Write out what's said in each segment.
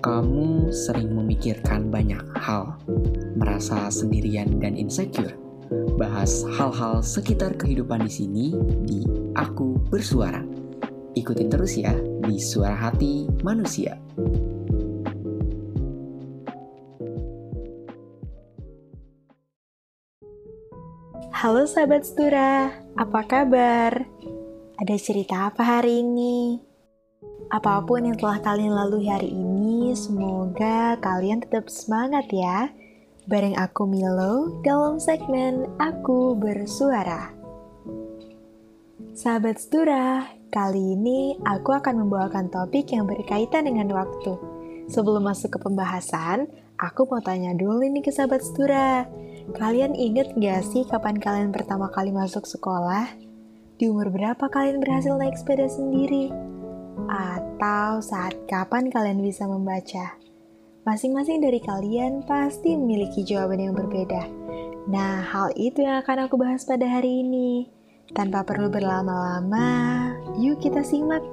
Kamu sering memikirkan banyak hal, merasa sendirian dan insecure. Bahas hal-hal sekitar kehidupan di sini di Aku Bersuara. Ikutin terus ya di Suara Hati Manusia. Halo sahabat Stura, apa kabar? Ada cerita apa hari ini? Apa pun yang telah kalian lalui hari ini, semoga kalian tetap semangat ya. Bareng aku Milo dalam segmen Aku Bersuara. Sahabat Stura, kali ini aku akan membawakan topik yang berkaitan dengan waktu. Sebelum masuk ke pembahasan, aku mau tanya dulu nih ke sahabat Stura. Kalian inget gak sih kapan kalian pertama kali masuk sekolah? Di umur berapa kalian berhasil naik sepeda sendiri? Atau saat kapan kalian bisa membaca? Masing-masing dari kalian pasti memiliki jawaban yang berbeda. Nah, hal itu yang akan aku bahas pada hari ini. Tanpa perlu berlama-lama, yuk kita simak.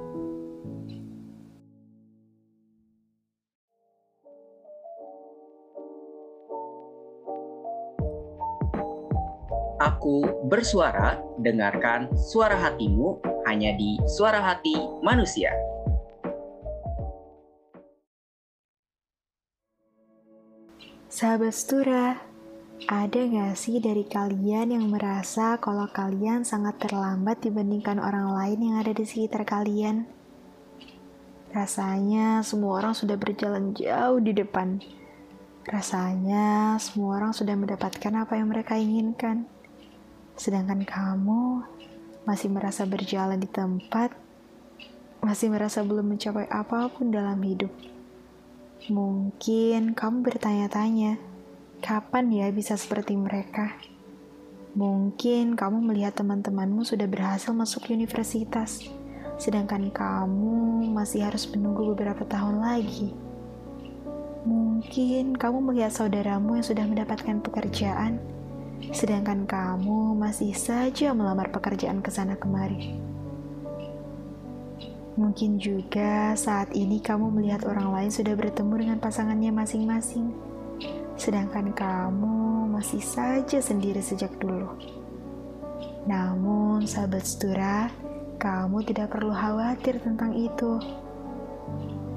Aku bersuara, dengarkan suara hatimu hanya di Suara Hati Manusia. Sahabat Stura, ada gak sih dari kalian yang merasa kalau kalian sangat terlambat dibandingkan orang lain yang ada di sekitar kalian? Rasanya semua orang sudah berjalan jauh di depan. Rasanya semua orang sudah mendapatkan apa yang mereka inginkan. Sedangkan kamu masih merasa berjalan di tempat, masih merasa belum mencapai apa pun dalam hidup. Mungkin kamu bertanya-tanya, kapan ya bisa seperti mereka? Mungkin kamu melihat teman-temanmu sudah berhasil masuk universitas, sedangkan kamu masih harus menunggu beberapa tahun lagi. Mungkin kamu melihat saudaramu yang sudah mendapatkan pekerjaan, sedangkan kamu masih saja melamar pekerjaan ke sana kemari. Mungkin juga saat ini kamu melihat orang lain sudah bertemu dengan pasangannya masing-masing, sedangkan kamu masih saja sendiri sejak dulu. Namun, sahabat setura, kamu tidak perlu khawatir tentang itu.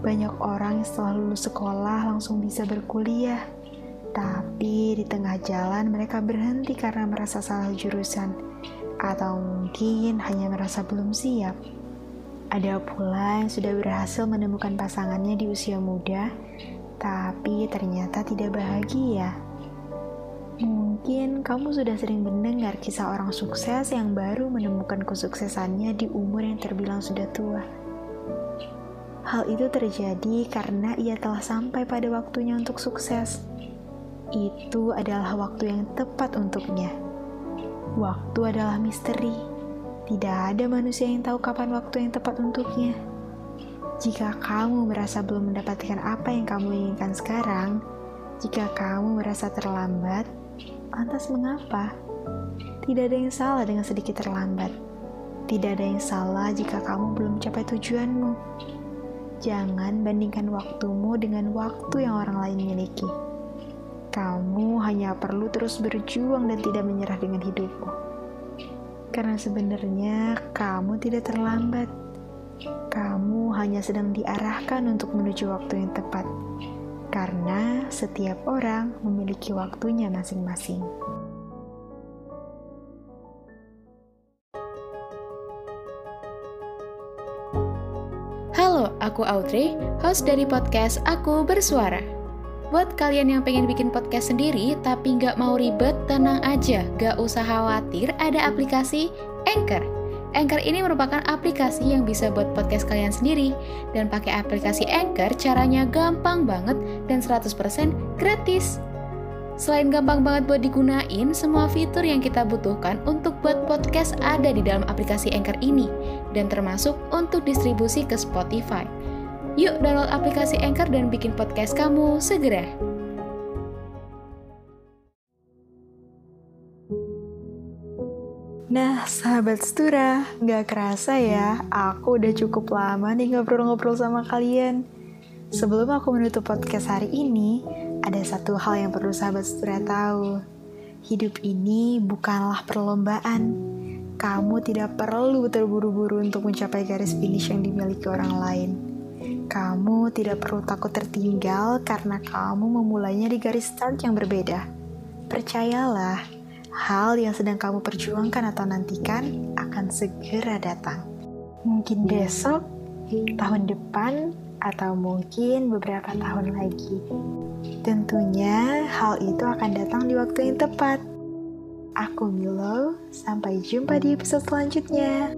Banyak orang yang setelah lulus sekolah langsung bisa berkuliah tapi di tengah jalan mereka berhenti karena merasa salah jurusan, atau mungkin hanya merasa belum siap. Ada pula yang sudah berhasil menemukan pasangannya di usia muda, tapi ternyata tidak bahagia. Mungkin kamu sudah sering mendengar kisah orang sukses yang baru menemukan kesuksesannya di umur yang terbilang sudah tua. Hal itu terjadi karena ia telah sampai pada waktunya untuk sukses itu adalah waktu yang tepat untuknya. Waktu adalah misteri. Tidak ada manusia yang tahu kapan waktu yang tepat untuknya. Jika kamu merasa belum mendapatkan apa yang kamu inginkan sekarang, jika kamu merasa terlambat, lantas mengapa? Tidak ada yang salah dengan sedikit terlambat. Tidak ada yang salah jika kamu belum mencapai tujuanmu. Jangan bandingkan waktumu dengan waktu yang orang lain miliki. Kamu hanya perlu terus berjuang dan tidak menyerah dengan hidupmu. Karena sebenarnya kamu tidak terlambat. Kamu hanya sedang diarahkan untuk menuju waktu yang tepat. Karena setiap orang memiliki waktunya masing-masing. Halo, aku Audrey, host dari podcast Aku Bersuara. Buat kalian yang pengen bikin podcast sendiri tapi nggak mau ribet, tenang aja, nggak usah khawatir, ada aplikasi Anchor. Anchor ini merupakan aplikasi yang bisa buat podcast kalian sendiri. Dan pakai aplikasi Anchor, caranya gampang banget dan 100% gratis. Selain gampang banget buat digunain, semua fitur yang kita butuhkan untuk buat podcast ada di dalam aplikasi Anchor ini, dan termasuk untuk distribusi ke Spotify. Yuk download aplikasi Anchor dan bikin podcast kamu segera. Nah, sahabat Stura, gak kerasa ya, aku udah cukup lama nih ngobrol-ngobrol sama kalian. Sebelum aku menutup podcast hari ini, ada satu hal yang perlu sahabat setia tahu. Hidup ini bukanlah perlombaan. Kamu tidak perlu terburu-buru untuk mencapai garis finish yang dimiliki orang lain. Kamu tidak perlu takut tertinggal karena kamu memulainya di garis start yang berbeda. Percayalah, hal yang sedang kamu perjuangkan atau nantikan akan segera datang. Mungkin besok, tahun depan, atau mungkin beberapa tahun lagi. Tentunya hal itu akan datang di waktu yang tepat. Aku Milo, sampai jumpa di episode selanjutnya.